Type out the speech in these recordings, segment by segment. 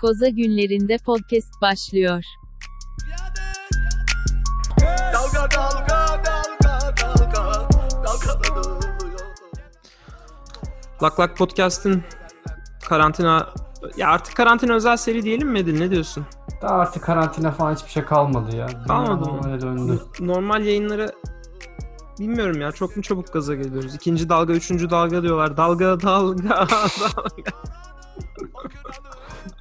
Koza günlerinde podcast başlıyor. Dalga dalga dalga dalga dalgalanıyor. Lak Lak Podcast'ın karantina ya artık karantina özel seri diyelim mi Edil ne diyorsun? Daha artık karantina falan hiçbir şey kalmadı ya. Kalmadı mı? döndü. Normal yayınları bilmiyorum ya çok mu çabuk gaza geliyoruz. İkinci dalga, üçüncü dalga diyorlar. Dalga, dalga, dalga.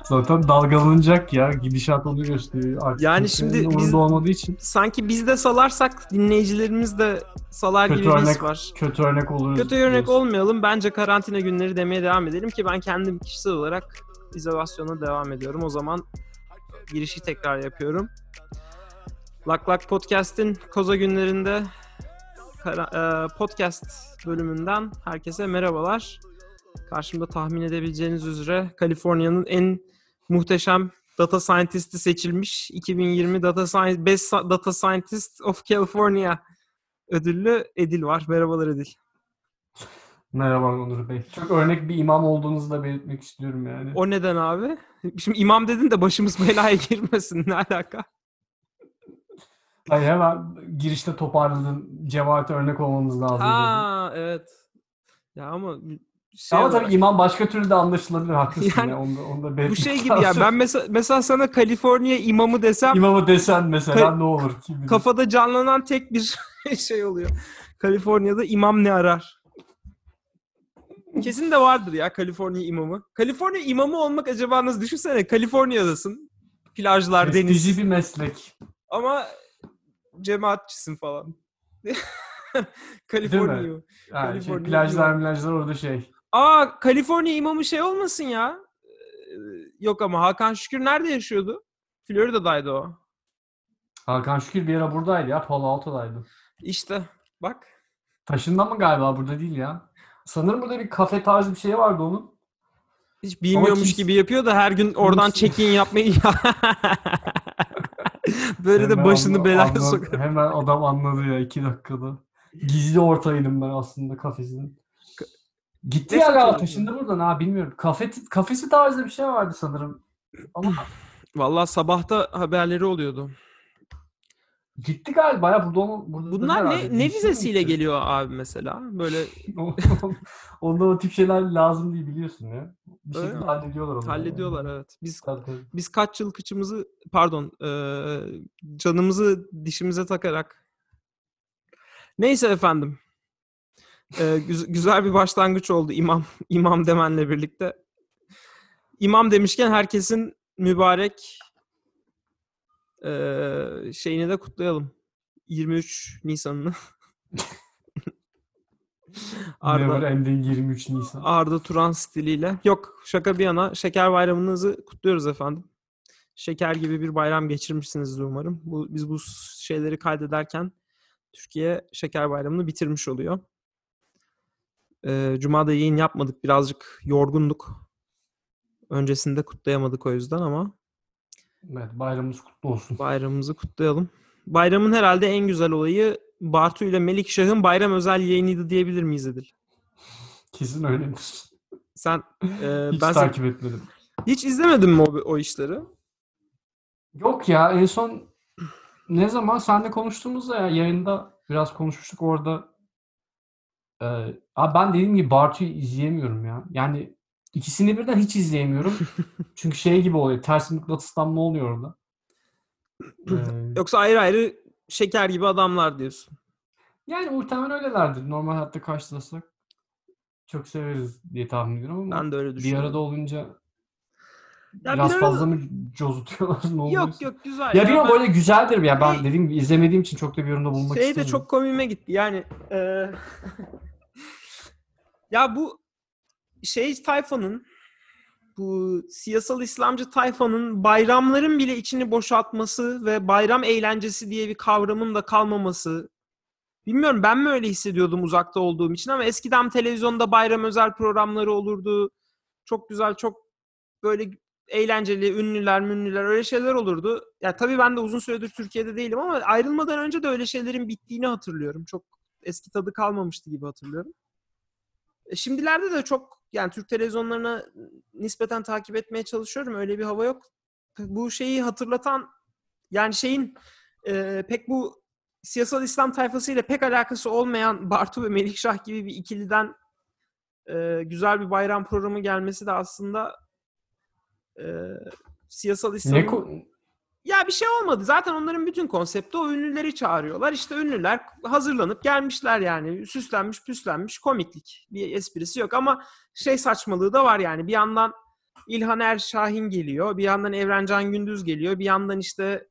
Zaten dalgalanacak ya. Gidişat onu gösteriyor. Artık Yani şimdi biz- olmadığı için Sanki biz de salarsak dinleyicilerimiz de salar Kötü gibi örnek var. kötü örnek oluruz. Kötü örnek diyorsun. olmayalım. Bence karantina günleri demeye devam edelim ki ben kendim kişisel olarak izolasyona devam ediyorum. O zaman girişi tekrar yapıyorum. Lak Lak Podcast'in Koza günlerinde kara- e, podcast bölümünden herkese merhabalar. Karşımda tahmin edebileceğiniz üzere Kaliforniya'nın en muhteşem data scientist'i seçilmiş 2020 Data Science Best Data Scientist of California ödüllü Edil var. Merhabalar Edil. Merhaba Onur Bey. Çok örnek bir imam olduğunuzu da belirtmek istiyorum yani. O neden abi? Şimdi imam dedin de başımız belaya girmesin. Ne alaka? Hayır, hemen girişte toparladın. Cemaate örnek olmamız lazım. dedim. Ha evet. Ya ama şey Ama olarak- tabii imam başka türlü de anlaşılabilir. Haklısın Yani ya. Onu da, onu da bu şey gibi ya ben mesela, mesela sana Kaliforniya imamı desem İmamı desen mesela Ka- ne olur kim bilir. kafada canlanan tek bir şey oluyor. Kaliforniya'da imam ne arar? Kesin de vardır ya Kaliforniya imamı. Kaliforniya imamı olmak acaba nasıl? Düşünsene Kaliforniya'dasın. Plajlar, deniz. Prestijli bir meslek. Ama cemaatçisin falan. Kaliforniya. Yani şey, plajlar plajlar orada şey. Aa Kaliforniya imamı şey olmasın ya. Ee, Yok ama Hakan Şükür nerede yaşıyordu? Florida'daydı o. Hakan Şükür bir ara buradaydı ya. Palo Alto'daydı. İşte bak. Taşındı mı galiba burada değil ya. Sanırım burada bir kafe tarzı bir şey vardı onun. Hiç bilmiyormuş kimse- gibi yapıyor da her gün oradan check-in yapmayı Böyle de Hemen başını anla- belaya sokar. Hemen adam anladı ya iki dakikada. Gizli ortağıydım ben aslında kafesinin. Gitti Ne ya galiba taşındı buradan ha bilmiyorum. Kafe, kafesi tarzı bir şey vardı sanırım. Ama Vallahi sabahta haberleri oluyordu. gitti galiba ya burada onu burada Bunlar ne, ne vizesiyle geliyor abi mesela? Böyle Onda o tip şeyler lazım değil biliyorsun ya. Bir Öyle şekilde mi? hallediyorlar onu. hallediyorlar evet. Biz Tabii, tabii. biz kaç yıl kıçımızı pardon eee, canımızı dişimize takarak neyse efendim Güz- güzel bir başlangıç oldu imam imam demenle birlikte imam demişken herkesin mübarek eee, şeyini de kutlayalım 23 Nisan'ını Arda Ending 23 Nisan. Arda Turan stiliyle. Yok şaka bir yana şeker bayramınızı kutluyoruz efendim. Şeker gibi bir bayram geçirmişsinizdir umarım. Bu, biz bu şeyleri kaydederken Türkiye şeker bayramını bitirmiş oluyor. Ee, Cuma'da yayın yapmadık. Birazcık yorgunduk. Öncesinde kutlayamadık o yüzden ama Evet bayramımız kutlu olsun. bayramımızı kutlayalım. Bayramın herhalde en güzel olayı Bartu ile Melikşah'ın bayram özel yayınıydı diyebilir miyiz Edil? Kesin öyledir. Sen e, Hiç ben sen- takip etmedim. hiç izlemedin mi o, o işleri? Yok ya en son ne zaman seninle konuştuğumuzda ya yayında biraz konuşmuştuk orada. Ee, abi ben dediğim gibi Bartu'yu izleyemiyorum ya. Yani ikisini birden hiç izleyemiyorum. Çünkü şey gibi oluyor. Ters mıknatıslanma oluyor orada. Ee, Yoksa ayrı ayrı şeker gibi adamlar diyorsun. yani muhtemelen öylelerdir. Normal hayatta karşılasak çok severiz diye tahmin ediyorum ama Ben de öyle bir arada olunca Ya biraz bir arada- fazla mı cozutuyorlar ne oluyor? Yok yok güzel. Ya bilmiyorum ben- böyle güzeldir ya. Ben Şey- dediğim gibi izlemediğim için çok da bir yorumda bulunmak Şey de istemiyorum. çok komiğime gitti. Yani eee, ya bu şey tayfanın bu siyasal İslamcı tayfanın bayramların bile içini boşaltması ve bayram eğlencesi diye bir kavramın da kalmaması. Bilmiyorum ben mi öyle hissediyordum uzakta olduğum için ama eskiden televizyonda bayram özel programları olurdu. Çok güzel, çok böyle eğlenceli, ünlüler, münlüler öyle şeyler olurdu. Ya tabii ben de uzun süredir Türkiye'de değilim ama ayrılmadan önce de öyle şeylerin bittiğini hatırlıyorum. Çok eski tadı kalmamıştı gibi hatırlıyorum. E, şimdilerde de çok yani Türk televizyonlarına nispeten takip etmeye çalışıyorum. Öyle bir hava yok. Bu şeyi hatırlatan yani şeyin e, pek bu siyasal İslam tayfasıyla pek alakası olmayan Bartu ve Melikşah gibi bir ikiliden e, güzel bir bayram programı gelmesi de aslında e, siyasal İslam'ın ya bir şey olmadı. Zaten onların bütün konsepti o ünlüleri çağırıyorlar. İşte ünlüler hazırlanıp gelmişler yani. Süslenmiş püslenmiş komiklik. Bir esprisi yok ama şey saçmalığı da var yani. Bir yandan İlhan Er Şahin geliyor. Bir yandan Evrencan Gündüz geliyor. Bir yandan işte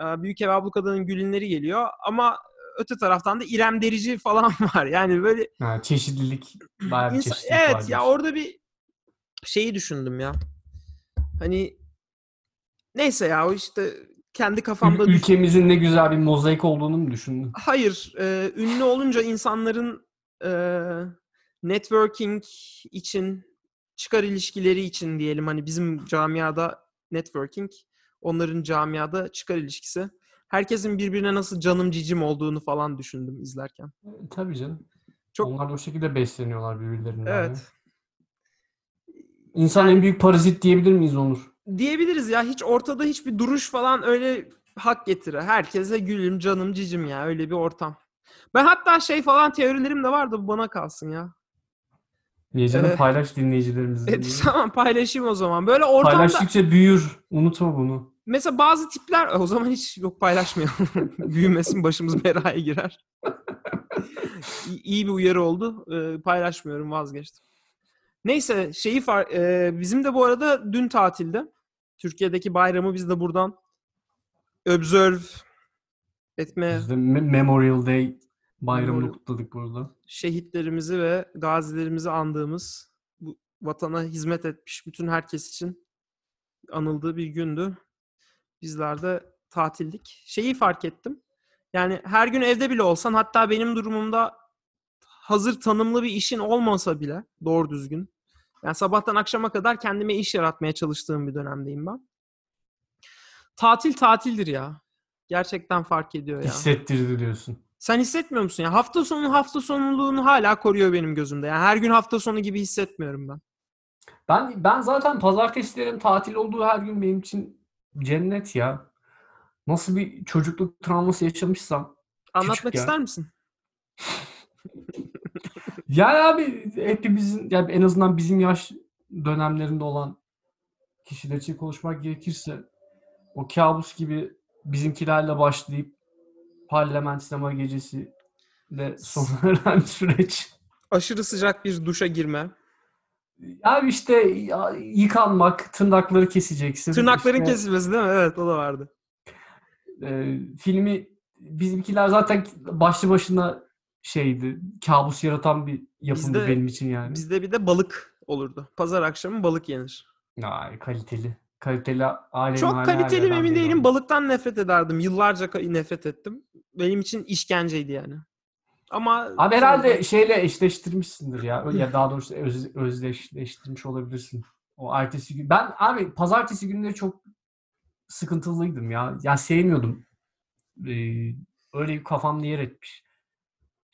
e, Büyük Ev Ablukada'nın Gülünleri geliyor. Ama öte taraftan da İrem Derici falan var. Yani böyle Ha, çeşitlilik, bayağı bir çeşitlilik var evet ya diyorsun. orada bir şeyi düşündüm ya. Hani neyse ya o işte kendi kafamda Ül- ülkemizin ne güzel bir mozaik olduğunu mu düşündün? Hayır, e, ünlü olunca insanların e, networking için, çıkar ilişkileri için diyelim hani bizim camiada networking, onların camiada çıkar ilişkisi. Herkesin birbirine nasıl canım cicim olduğunu falan düşündüm izlerken. E, Tabii canım. Çok- Onlar da o şekilde besleniyorlar birbirlerinden. Evet. İnsan en büyük parazit diyebilir miyiz Onur? Diyebiliriz ya hiç ortada hiçbir duruş falan öyle hak getire. Herkese gülüm canım cicim ya öyle bir ortam. Ben hatta şey falan teorilerim de vardı bu bana kalsın ya. Niye canım Ee, paylaş dinleyicilerimizle. E, tamam paylaşayım o zaman. Böyle ortamda Paylaştıkça büyür. Unutma bunu. mesela bazı tipler o zaman hiç yok paylaşmayalım. Büyümesin başımız belaya girer. İyi- bir uyarı oldu. Ee, paylaşmıyorum vazgeçtim. Neyse şeyi far e, bizim de bu arada dün tatilde. Türkiye'deki bayramı biz de buradan observe etme Biz de Me- Memorial Day bayramını Memorial- kutladık burada. şehitlerimizi ve gazilerimizi andığımız bu vatana hizmet etmiş bütün herkes için anıldığı bir gündü. Bizler de tatildik. Şeyi fark ettim. Yani her gün evde bile olsan hatta benim durumumda hazır tanımlı bir işin olmasa bile doğru düzgün. Yani sabahtan akşama kadar kendime iş yaratmaya çalıştığım bir dönemdeyim ben. Tatil tatildir ya. Gerçekten fark ediyor ya. Hissettirdi diyorsun. Sen hissetmiyor musun ya? Hafta sonu hafta sonuluğunu hala koruyor benim gözümde. Yani her gün hafta sonu gibi hissetmiyorum ben. Ben ben zaten pazartesilerin tatil olduğu her gün benim için cennet ya. Nasıl bir çocukluk travması yaşamışsam. Anlatmak ister misin? Yani abi hepimizin yani en azından bizim yaş dönemlerinde olan kişiler için konuşmak gerekirse o kabus gibi bizimkilerle başlayıp parlament sinema gecesi de sona eren süreç. Aşırı sıcak bir duşa girme. Abi işte yıkanmak, tırnakları keseceksin. Tırnakların İşte, kesilmesi değil mi? Evet o da vardı. e, filmi bizimkiler zaten başlı başına şeydi. Kabus yaratan bir yapımdı Bizde- benim için yani. Bizde bir de balık olurdu. Pazar akşamı balık yenir. Ay kaliteli. Kaliteli alem Çok kaliteli emin değilim. Balıktan nefret ederdim. Yıllarca nefret ettim. Benim için işkenceydi yani. Ama Abi herhalde şeyle eşleştirmişsindir ya. Ya daha doğrusu öz, özdeşleştirmiş olabilirsin. O ertesi gün. Ben abi pazartesi günleri çok sıkıntılıydım ya. Ya sevmiyordum. Ee, öyle bir kafamda yer etmiş.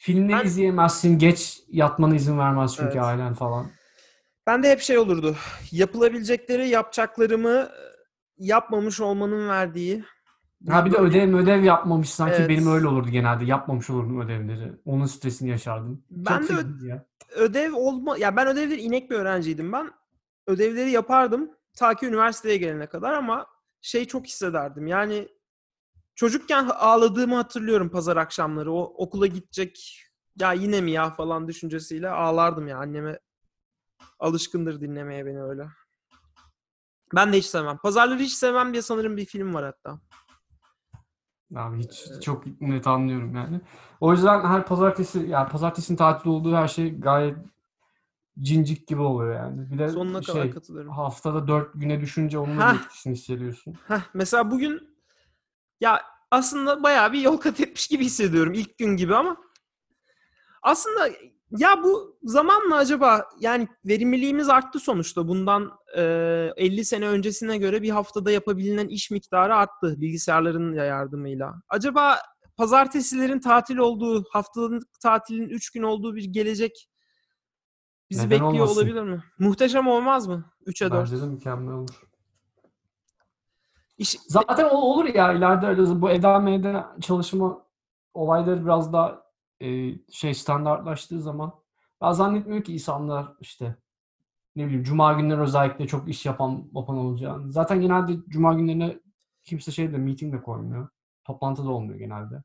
Filmleri Ben- izleyemezsin. Geç yatmana izin vermez çünkü Evet. ailen falan. Ben de hep şey olurdu. Yapılabilecekleri, yapacaklarımı yapmamış olmanın verdiği. Ha bir de ödev ödev yapmamış sanki Evet. benim öyle olurdu genelde. Yapmamış olurdum ödevleri. Onun stresini yaşardım. Ben Çok de ö- ya. ödev olma ya ben ödevleri inek bir öğrenciydim ben. Ödevleri yapardım ta ki üniversiteye gelene kadar ama şey çok hissederdim. Yani çocukken ağladığımı hatırlıyorum pazar akşamları. O okula gidecek ya yine mi ya falan düşüncesiyle ağlardım ya anneme alışkındır dinlemeye beni öyle. Ben de hiç sevmem. Pazarları hiç sevmem diye sanırım bir film var hatta. Abi hiç çok net anlıyorum yani. O yüzden her pazartesi yani pazartesinin tatil olduğu her şey gayet cincik gibi oluyor yani. Bir de Sonuna kadar şey katılıyorum. haftada dört güne düşünce onun da etkisini hissediyorsun. Heh, mesela bugün ya aslında bayağı bir yol kat etmiş gibi hissediyorum ilk gün gibi ama aslında ya bu zamanla acaba yani verimliliğimiz arttı sonuçta bundan e, 50 sene öncesine göre bir haftada yapabilinen iş miktarı arttı bilgisayarların yardımıyla. Acaba pazartesilerin tatil olduğu, haftalık tatilin 3 gün olduğu bir gelecek Bizi Neden bekliyor olmasın? olabilir mi? Muhteşem olmaz mı? 3'e 4. Bence de mükemmel olur. İş, Zaten o olur ya ileride bu evde çalışma olayları biraz daha e, şey standartlaştığı zaman ben zannetmiyorum ki insanlar işte ne bileyim cuma günleri özellikle çok iş yapan yapan olacağını. Zaten genelde cuma günlerine kimse şey de meeting de koymuyor. Toplantı da olmuyor genelde.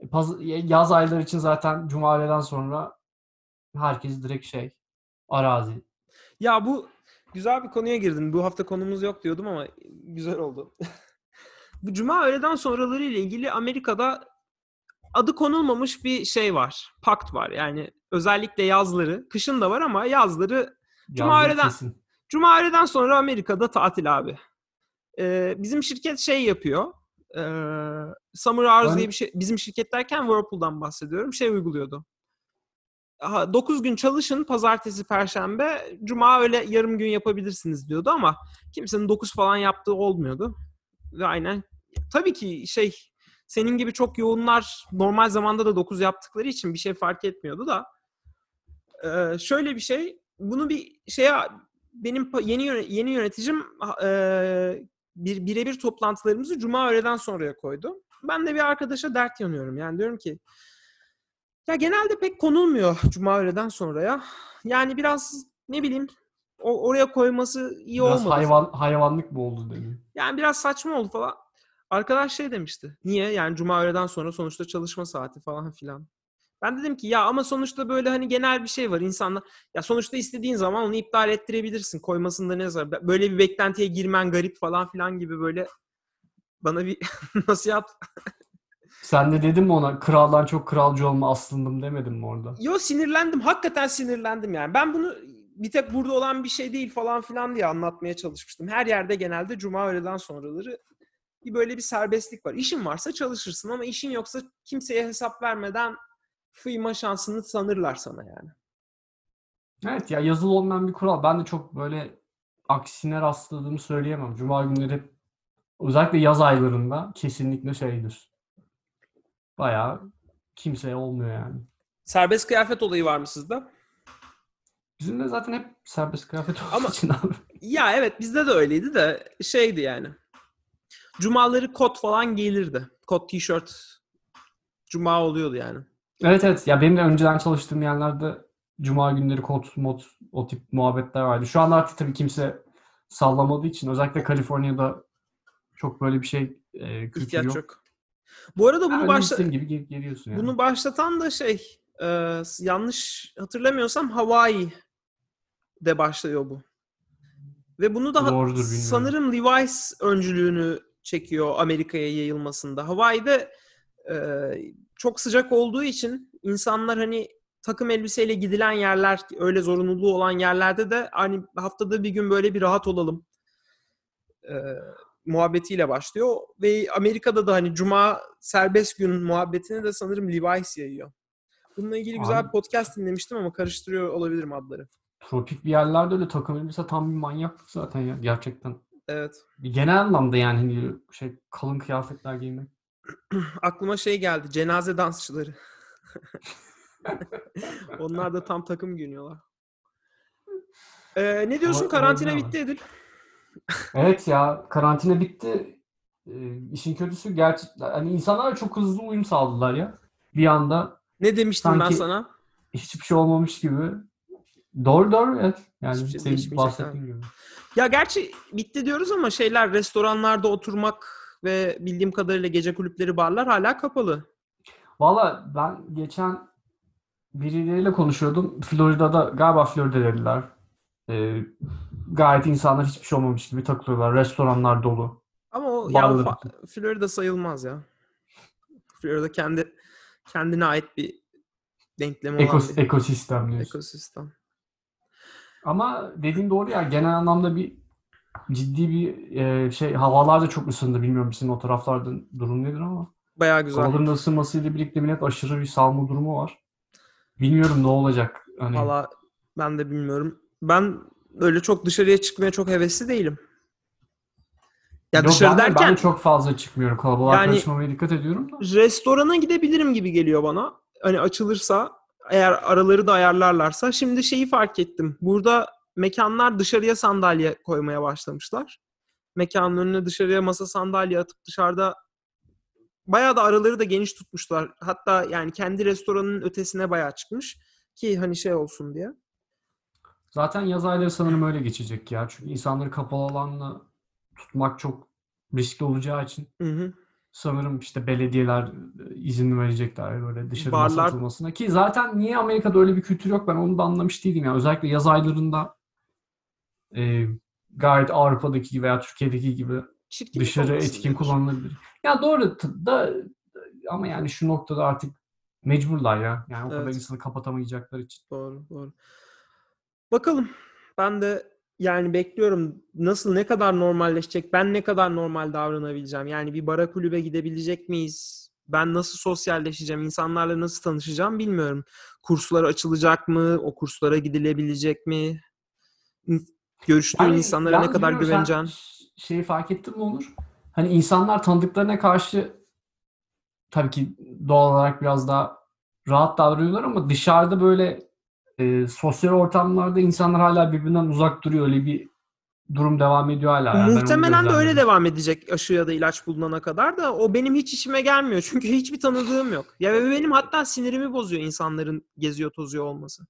E, paz- yaz ayları için zaten cuma öğleden sonra herkes direkt şey arazi. Ya bu güzel bir konuya girdin. Bu hafta konumuz yok diyordum ama güzel oldu. bu cuma öğleden sonraları ile ilgili Amerika'da adı konulmamış bir şey var. Pakt var. Yani özellikle yazları, kışın da var ama yazları Cuma Yazlık öğleden- kesin. Cuma öğleden sonra Amerika'da tatil abi. Ee, bizim şirket şey yapıyor. Ee, Summer Hours Ben- diye bir şey. Bizim şirket derken Whirlpool'dan bahsediyorum. Şey uyguluyordu. 9 gün çalışın pazartesi, perşembe, cuma öyle yarım gün yapabilirsiniz diyordu ama kimsenin 9 falan yaptığı olmuyordu. Ve aynen tabii ki şey senin gibi çok yoğunlar normal zamanda da 9 yaptıkları için bir şey fark etmiyordu da Ee, şöyle bir şey bunu bir şeye benim yeni yeni yöneticim e, bir birebir toplantılarımızı cuma öğleden sonraya koydu. Ben de bir arkadaşa dert yanıyorum. Yani diyorum ki ya genelde pek konulmuyor cuma öğleden sonraya. Yani biraz ne bileyim o, oraya koyması iyi Biraz olmadı. hayvan, hayvanlık mı oldu dedi. Yani biraz saçma oldu falan. Arkadaş şey demişti. Niye? Yani cuma öğleden sonra sonuçta çalışma saati falan filan. Ben dedim ki ya ama sonuçta böyle hani genel bir şey var insanlar. Ya sonuçta istediğin zaman onu iptal ettirebilirsin. Koymasında ne zarar. Böyle bir beklentiye girmen garip falan filan gibi böyle bana bir nasihat. Sen de dedin mi ona kraldan çok kralcı olma aslındım demedin mi orada? Yo sinirlendim. Hakikaten sinirlendim yani. Ben bunu bir tek burada olan bir şey değil falan filan diye anlatmaya çalışmıştım. Her yerde genelde cuma öğleden sonraları bir böyle bir serbestlik var. İşin varsa çalışırsın ama işin yoksa kimseye hesap vermeden fıyma şansını sanırlar sana yani. Evet ya yazılı olmayan bir kural. Ben de çok böyle aksine rastladığımı söyleyemem. Cuma günleri hep özellikle yaz aylarında kesinlikle şeydir. Bayağı kimseye olmuyor yani. Serbest kıyafet olayı var mı sizde? Bizim de zaten hep serbest kıyafet olduğu Ama- için abi. Ya evet bizde de öyleydi de şeydi yani. Cumaları kot falan giyilirdi. Kot tişört cuma oluyordu yani. Evet evet ya benim de önceden çalıştığım yerlerde cuma günleri kot mod o tip muhabbetler vardı. Şu an artık tabii kimse sallamadığı için özellikle Kaliforniya'da çok böyle bir şey e, kültür İhtiyaç yok. yok. Bu arada bunu başla gibi geliyorsun yani. bunu başlatan da şey e, yanlış hatırlamıyorsam Hawaii de başlıyor bu. Ve bunu da Doğrudur, sanırım Levi's öncülüğünü çekiyor Amerika'ya yayılmasında. Hawaii'de e, çok sıcak olduğu için insanlar hani takım elbiseyle gidilen yerler, öyle zorunluluğu olan yerlerde de hani haftada bir gün böyle bir rahat olalım e, muhabbetiyle başlıyor. Ve Amerika'da da hani cuma serbest gün muhabbetini de sanırım Levi's yayıyor. Bununla ilgili güzel Abi- bir podcast dinlemiştim ama karıştırıyor olabilirim adları. Tropik bir yerlerde öyle takım elbise tam bir manyaklık zaten ya gerçekten. Evet. Genel anlamda yani hani şey kalın kıyafetler giymek. Aklıma şey geldi. Cenaze dansçıları. Onlar da tam takım giyiniyorlar. Ee, ne diyorsun? Or- Karantina bitti Edil. Evet ya karantina bitti. Ee, işin kötüsü gerçi hani insanlar çok hızlı uyum sağladılar ya. Bir anda Ne demiştim ben Sanki- sana? hiçbir şey olmamış gibi. Doğru doğru evet. Yani Hiçbir şey senin bahsettiğin gibi. Ya gerçi bitti diyoruz ama şeyler restoranlarda oturmak ve bildiğim kadarıyla gece kulüpleri, barlar hala kapalı. Valla ben geçen birileriyle konuşuyordum. Florida'da galiba Florida dediler. Ee, gayet insanlar hiçbir şey olmamış gibi takılıyorlar. Restoranlar dolu. Ama o ya Florida sayılmaz ya. Florida kendi kendine ait bir denklemi olan Ekos- bir ekosistem diyorsun. ekosistem. Ama dediğin doğru ya genel anlamda bir ciddi bir e, şey havalar da çok ısındı. Bilmiyorum sizin o taraflarda durum nedir ama Bayağı güzel. havaların ısınmasıyla birlikte millet aşırı bir salma durumu var. Bilmiyorum ne olacak. Hani Valla ben de bilmiyorum. Ben öyle çok dışarıya çıkmaya çok hevesli değilim. Ya Yok, dışarı ben de- derken ben çok fazla çıkmıyorum. Kalabalığa Yani- dikkat ediyorum da. restorana gidebilirim gibi geliyor bana. Hani açılırsa Eğer araları da ayarlarlarsa. Şimdi şeyi fark ettim. Burada mekanlar dışarıya sandalye koymaya başlamışlar. Mekanın önüne dışarıya masa sandalye atıp dışarıda bayağı da araları da geniş tutmuşlar. Hatta yani kendi restoranın ötesine bayağı çıkmış ki hani şey olsun diye. Zaten yaz ayları sanırım öyle geçecek ya. Çünkü insanları kapalı alanla tutmak çok riskli olacağı için Hı hı. sanırım işte belediyeler e, izin verecekler böyle dışarı masa Barlar- atılmasına. Ki zaten niye Amerika'da öyle bir kültür yok ben onu da anlamış değilim. Yani özellikle yaz aylarında e, gayet Avrupa'daki gibi veya Türkiye'deki gibi Çirkinlik dışarı etkin kullanılabilir. Ya doğru da ama yani şu noktada artık mecburlar ya. Yani o kadar Evet. insanı kapatamayacakları için. Doğru, doğru. Bakalım. Ben de yani bekliyorum nasıl ne kadar normalleşecek, ben ne kadar normal davranabileceğim. Yani bir bara kulübe gidebilecek miyiz? Ben nasıl sosyalleşeceğim, insanlarla nasıl tanışacağım bilmiyorum. Kurslar açılacak mı? O kurslara gidilebilecek mi? Görüştüğün Yani insanlara ne kadar güveneceksin? Şeyi fark ettin mi Onur? Hani insanlar tanıdıklarına karşı tabii ki doğal olarak biraz daha rahat davranıyorlar ama dışarıda böyle e, sosyal ortamlarda insanlar hala birbirinden uzak duruyor. Öyle bir durum devam ediyor hala. Yani Muhtemelen de öyle gözlemledim. devam edecek aşı ya da ilaç bulunana kadar da o benim hiç işime gelmiyor. Çünkü hiçbir tanıdığım yok. Ya benim hatta sinirimi bozuyor insanların geziyor tozuyor olması.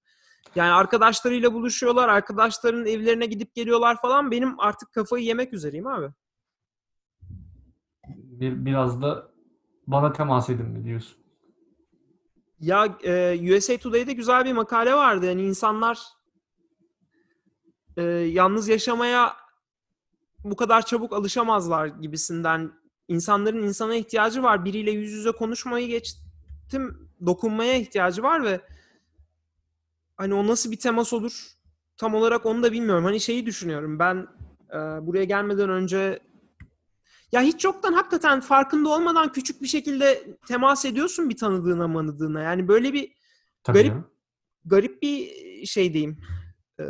Yani arkadaşlarıyla buluşuyorlar, arkadaşlarının evlerine gidip geliyorlar falan. Benim artık kafayı yemek üzereyim abi. Bir, biraz da bana temas edin mi diyorsun? Ya e, USA Today'de güzel bir makale vardı. Yani insanlar e, yalnız yaşamaya bu kadar çabuk alışamazlar gibisinden. İnsanların insana ihtiyacı var. Biriyle yüz yüze konuşmayı geçtim. Dokunmaya ihtiyacı var ve hani o nasıl bir temas olur? Tam olarak onu da bilmiyorum. Hani şeyi düşünüyorum. Ben e, buraya gelmeden önce ya hiç yoktan hakikaten farkında olmadan küçük bir şekilde temas ediyorsun bir tanıdığına manıdığına. Yani böyle bir Tabii Garip- ya. garip bir şeydeyim. e,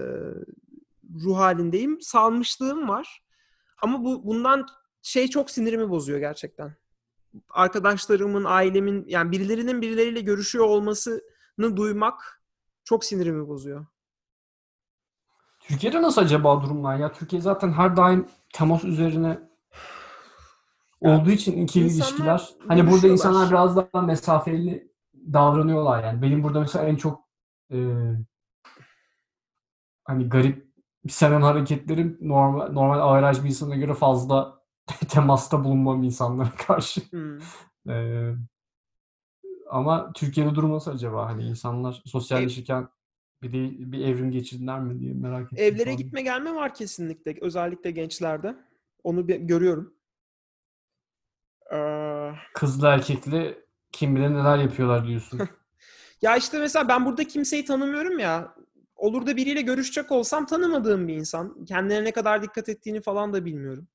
ruh halindeyim. Salmışlığım var. Ama bu bundan şey çok sinirimi bozuyor gerçekten. Arkadaşlarımın, ailemin yani birilerinin birileriyle görüşüyor olmasını duymak çok sinirimi bozuyor. Türkiye'de nasıl acaba durumlar ya? Türkiye zaten her daim temas üzerine olduğu için ikili ilişkiler. Hani burada insanlar biraz daha mesafeli davranıyorlar yani. Benim burada mesela en çok e, hani garip seven hareketlerim normal normal averaj bir insana göre fazla temasta bulunmam insanlara karşı. Hmm. E, ama Türkiye'de durum nasıl acaba? Hani insanlar sosyalleşirken bir de bir evrim geçirdiler mi diye merak ettim. Evlere gitme gelme var kesinlikle. Özellikle gençlerde. Onu bir- görüyorum. Ee, Kızlı erkekli kim bilir neler yapıyorlar diyorsun. Ya işte mesela ben burada kimseyi tanımıyorum ya. Olur da biriyle görüşecek olsam tanımadığım bir insan. Kendine ne kadar dikkat ettiğini falan da bilmiyorum.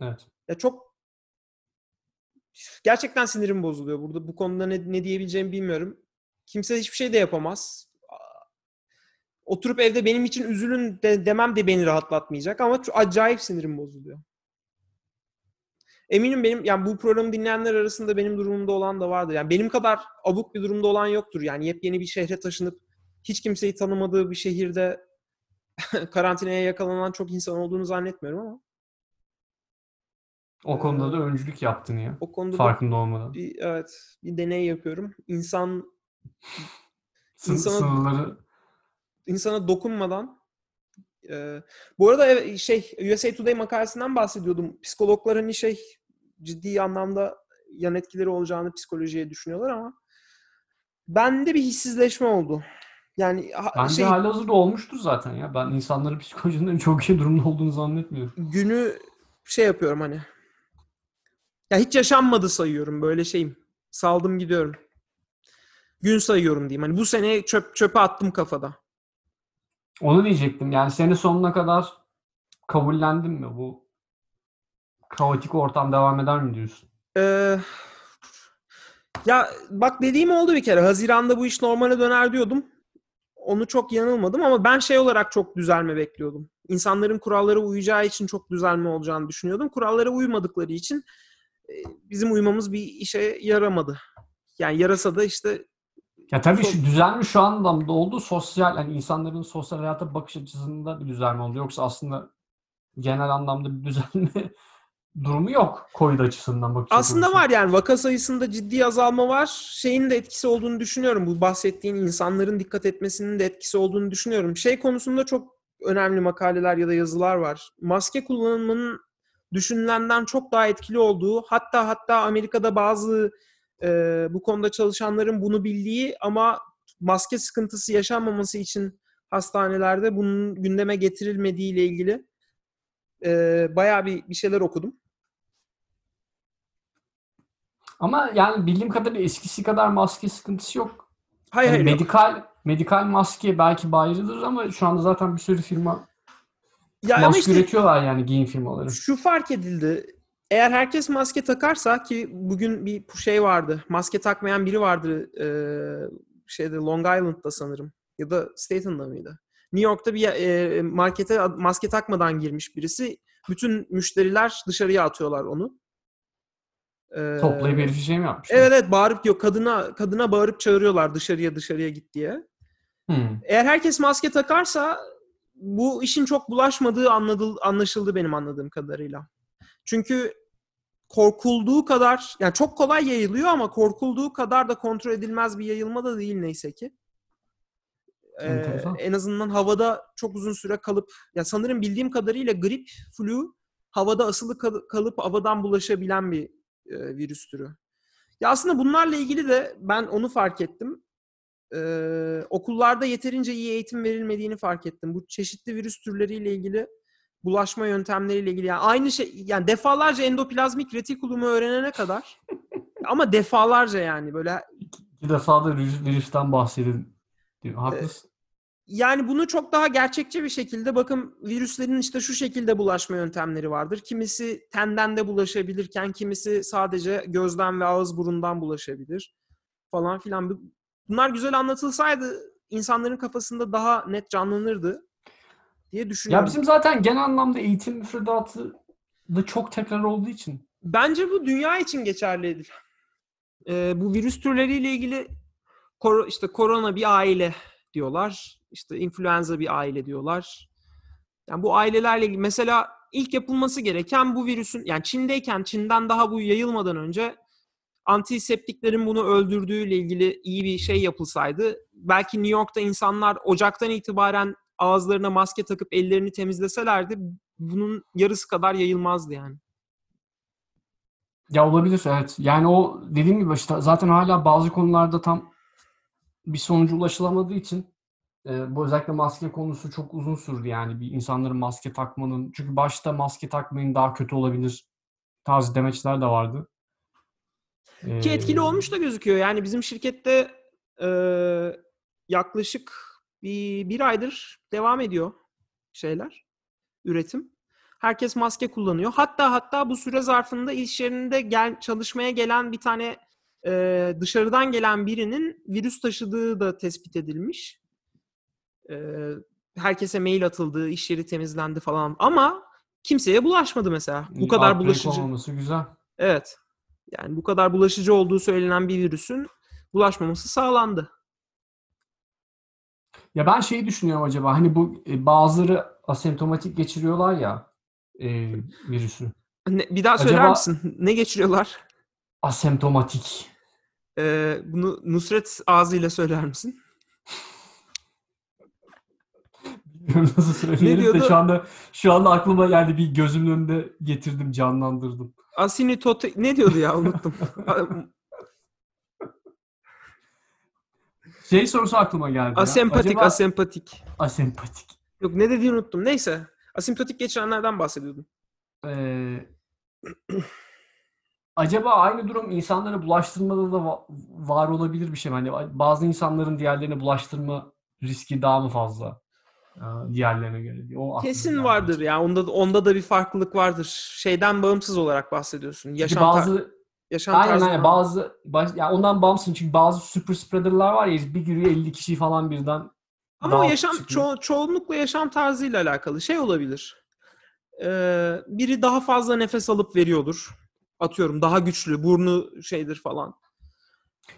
Evet. Ya çok gerçekten sinirim bozuluyor. Burada bu konuda ne, ne diyebileceğimi bilmiyorum. Kimse hiçbir şey de yapamaz. Oturup evde benim için üzülün de, demem de beni rahatlatmayacak ama acayip sinirim bozuluyor. Eminim benim yani bu programı dinleyenler arasında benim durumumda olan da vardır. Yani benim kadar abuk bir durumda olan yoktur. Yani yepyeni bir şehre taşınıp hiç kimseyi tanımadığı bir şehirde karantinaya yakalanan çok insan olduğunu zannetmiyorum ama O konuda da öncülük yaptın ya. o konuda da Farkında olmadan. bir, evet bir deney yapıyorum. İnsan insana- Sınırları insana dokunmadan e, bu arada evet, şey USA Today makalesinden bahsediyordum. Psikologlar hani şey ciddi anlamda yan etkileri olacağını psikolojiye düşünüyorlar ama bende bir hissizleşme oldu. Yani bence şey halihazırda olmuştur zaten ya. Ben insanların psikolojinin çok iyi durumda olduğunu zannetmiyorum. günü şey yapıyorum hani. Ya hiç yaşanmadı sayıyorum böyle şeyim. Saldım gidiyorum. Gün sayıyorum diyeyim. Hani bu sene çöp çöpe attım kafada. Onu diyecektim. Yani sene sonuna kadar kabullendin mi? Bu kaotik ortam devam eder mi diyorsun? Ee, ya bak dediğim oldu bir kere. Haziran'da bu iş normale döner diyordum. Onu çok yanılmadım ama ben şey olarak çok düzelme bekliyordum. İnsanların kurallara uyacağı için çok düzelme olacağını düşünüyordum. Kurallara uymadıkları için e, bizim uymamız bir işe yaramadı. Yani yarasa da işte Ya tabii şu düzelme şu anlamda oldu. Sosyal yani insanların sosyal hayata bakış açısında bir düzelme oldu. Yoksa aslında genel anlamda bir düzelme durumu yok COVID açısından bakacak Aslında olursak. var yani vaka sayısında ciddi azalma var. Şeyin de etkisi olduğunu düşünüyorum. Bu bahsettiğin insanların dikkat etmesinin de etkisi olduğunu düşünüyorum. Şey konusunda çok önemli makaleler ya da yazılar var. Maske kullanımının düşünülenden çok daha etkili olduğu, hatta hatta Amerika'da bazı e, bu konuda çalışanların bunu bildiği ama maske sıkıntısı yaşanmaması için hastanelerde bunun gündeme getirilmediği ile ilgili e, bayağı bir, bir şeyler okudum. Ama yani bildiğim kadarıyla eskisi kadar maske sıkıntısı yok. Hayır, Yani hayır. yok. medikal medikal maske belki bayrıdır ama şu anda zaten bir sürü firma Ya ama maske işte üretiyorlar yani giyim firmaları. Şu fark edildi. Eğer herkes maske takarsa ki bugün bir şey vardı. Maske takmayan biri vardı e, şeyde Long Island'da sanırım ya da Statham'da mıydı? New York'ta bir e, markete maske takmadan girmiş birisi. Bütün müşteriler dışarıya atıyorlar onu. Toplayıp herifi şey mi yapmışlar? Evet evet bağırıp diyor kadına kadına bağırıp çağırıyorlar dışarıya dışarıya git diye. Hmm. Eğer herkes maske takarsa bu işin çok bulaşmadığı anladı, anlaşıldı benim anladığım kadarıyla. Çünkü korkulduğu kadar yani çok kolay yayılıyor ama korkulduğu kadar da kontrol edilmez bir yayılma da değil neyse ki. Ee, en azından havada çok uzun süre kalıp ya sanırım bildiğim kadarıyla grip, flu havada asılı kal- kalıp havadan bulaşabilen bir e, virüs türü. Ya aslında bunlarla ilgili de ben onu fark ettim. Ee, okullarda yeterince iyi eğitim verilmediğini fark ettim. Bu çeşitli virüs türleriyle ilgili bulaşma yöntemleriyle ilgili yani aynı şey yani defalarca endoplazmik retikulumu öğrenene kadar ama defalarca yani böyle Bir defa da virüs, virüsten bahsedin diyor. Haklısın. Yani bunu çok daha gerçekçi bir şekilde bakın virüslerin işte şu şekilde bulaşma yöntemleri vardır. Kimisi tenden de bulaşabilirken kimisi sadece gözden ve ağız burundan bulaşabilir falan filan. Bu- Bunlar güzel anlatılsaydı insanların kafasında daha net canlanırdı diye Ya düşünüyorum. bizim zaten genel anlamda eğitim müfredatı da çok tekrar olduğu için. Bence bu dünya için geçerli. Ee, bu virüs türleriyle ilgili kor- işte korona bir aile diyorlar. İşte influenza bir aile diyorlar. Yani bu ailelerle ilgili mesela ilk yapılması gereken bu virüsün yani Çin'deyken Çin'den daha bu yayılmadan önce antiseptiklerin bunu öldürdüğüyle ilgili iyi bir şey yapılsaydı belki New York'ta insanlar Ocak'tan itibaren ağızlarına maske takıp ellerini temizleselerdi bunun yarısı kadar yayılmazdı yani. Ya olabilir evet. Yani o dediğim gibi işte zaten hala bazı konularda tam bir sonuca ulaşılamadığı için e, bu özellikle maske konusu çok uzun sürdü yani bir insanların maske takmanın çünkü başta maske takmayın daha kötü olabilir tarzı demeçler de vardı. Ki etkili Ee, olmuş da gözüküyor. Yani bizim şirkette e, yaklaşık bir, bir aydır devam ediyor şeyler, üretim. Herkes maske kullanıyor. Hatta hatta bu süre zarfında iş yerinde gel, çalışmaya gelen bir tane e, dışarıdan gelen birinin virüs taşıdığı da tespit edilmiş. E, herkese mail atıldı, iş yeri temizlendi falan. Ama kimseye bulaşmadı mesela. Bu kadar outbreak bulaşıcı. olmaması güzel. Evet. Yani bu kadar bulaşıcı olduğu söylenen bir virüsün bulaşmaması sağlandı. Ya ben şeyi düşünüyorum acaba hani bu e, bazıları asemptomatik geçiriyorlar ya e, virüsü. Ne, bir daha söyler Acaba- misin? Ne geçiriyorlar? Asemptomatik. Ee, bunu Nusret ağzıyla söyler misin? Bilmiyorum nasıl söyleyelim de şu anda şu anda aklıma yani bir gözümün önünde getirdim, canlandırdım. Asinitote... Ne diyordu ya unuttum. Şey sorusu aklıma geldi ya. asempatik, Acaba- asempatik. asempatik. Yok ne dediğini unuttum. Neyse. Asimptotik geçirenlerden bahsediyordum. Ee, acaba aynı durum insanlara bulaştırmada da va- var olabilir bir şey mi? Hani bazı insanların diğerlerine bulaştırma riski daha mı fazla? Diğerlerine göre. O Kesin vardır ya. Onda onda da bir farklılık vardır. Şeyden bağımsız olarak bahsediyorsun. Yaşam bazı yaşam aynen tarzından. aynen bazı baş, ya ondan bağımsız çünkü bazı super spreader'lar var ya bir giriyor 50 kişi falan birden Ama o yaşam ço- çoğunlukla yaşam tarzıyla alakalı şey olabilir. Ee, biri daha fazla nefes alıp veriyordur. Atıyorum daha güçlü, burnu şeydir falan.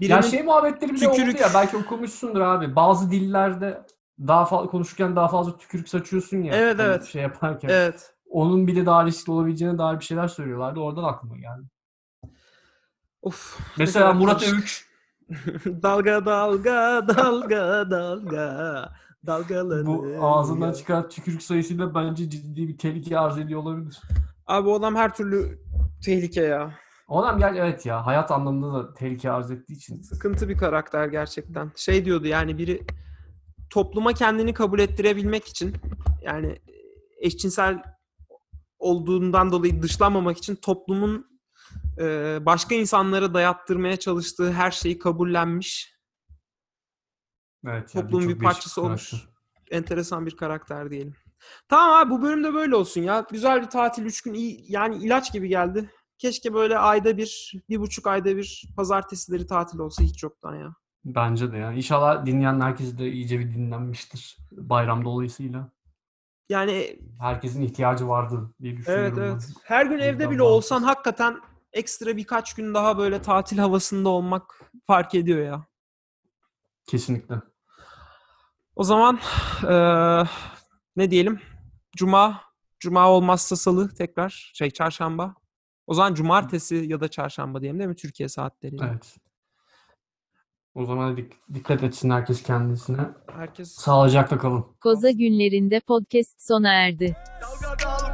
Birinin Ya şey muhabbetleri bile tükürük- oldu ya belki okumuşsundur abi. Bazı dillerde daha fazla konuşurken daha fazla tükürük saçıyorsun ya. Evet, hani evet. Şey yaparken. evet. Onun bile daha riskli olabileceğine dair bir şeyler söylüyorlardı. Oradan aklıma geldi. Of. Mesela Murat. Övüç dalga dalga dalga dalga dalgalanır. bu ağzından çıkan tükürük sayısıyla bence ciddi bir tehlike arz ediyor olabilir. Abi o adam her türlü tehlike ya. O adam gel evet ya hayat anlamında da tehlike arz ettiği için. Sıkıntı bir karakter gerçekten. Şey diyordu yani biri topluma kendini kabul ettirebilmek için yani eşcinsel olduğundan dolayı dışlanmamak için toplumun e, başka insanlara dayattırmaya çalıştığı her şeyi kabullenmiş Evet. ya, toplumun birçok bir parçası olmuş. Enteresan bir karakter diyelim. Tamam abi bu bölümde böyle olsun ya. Güzel bir tatil. Üç gün iyi. Yani ilaç gibi geldi. Keşke böyle ayda bir, bir buçuk ayda bir pazartesileri tatil olsa hiç yoktan ya. Bence de ya. İnşallah dinleyen herkes de iyice bir dinlenmiştir. Bayram dolayısıyla. Yani Herkesin ihtiyacı vardır diye düşünüyorum. evet ben. evet. Her gün evde bile olsan hakikaten ekstra birkaç gün daha böyle tatil havasında olmak fark ediyor ya. Kesinlikle. O zaman eee, ne diyelim? Cuma, cuma olmazsa salı tekrar, şey çarşamba. O zaman cumartesi ya da çarşamba diyelim değil mi Türkiye saatleriyle? Evet. O zaman dik- dikkat etsin herkes kendisine. Herkes Sağlıcakla kalın. Koza günlerinde podcast sona erdi. Dalga dalga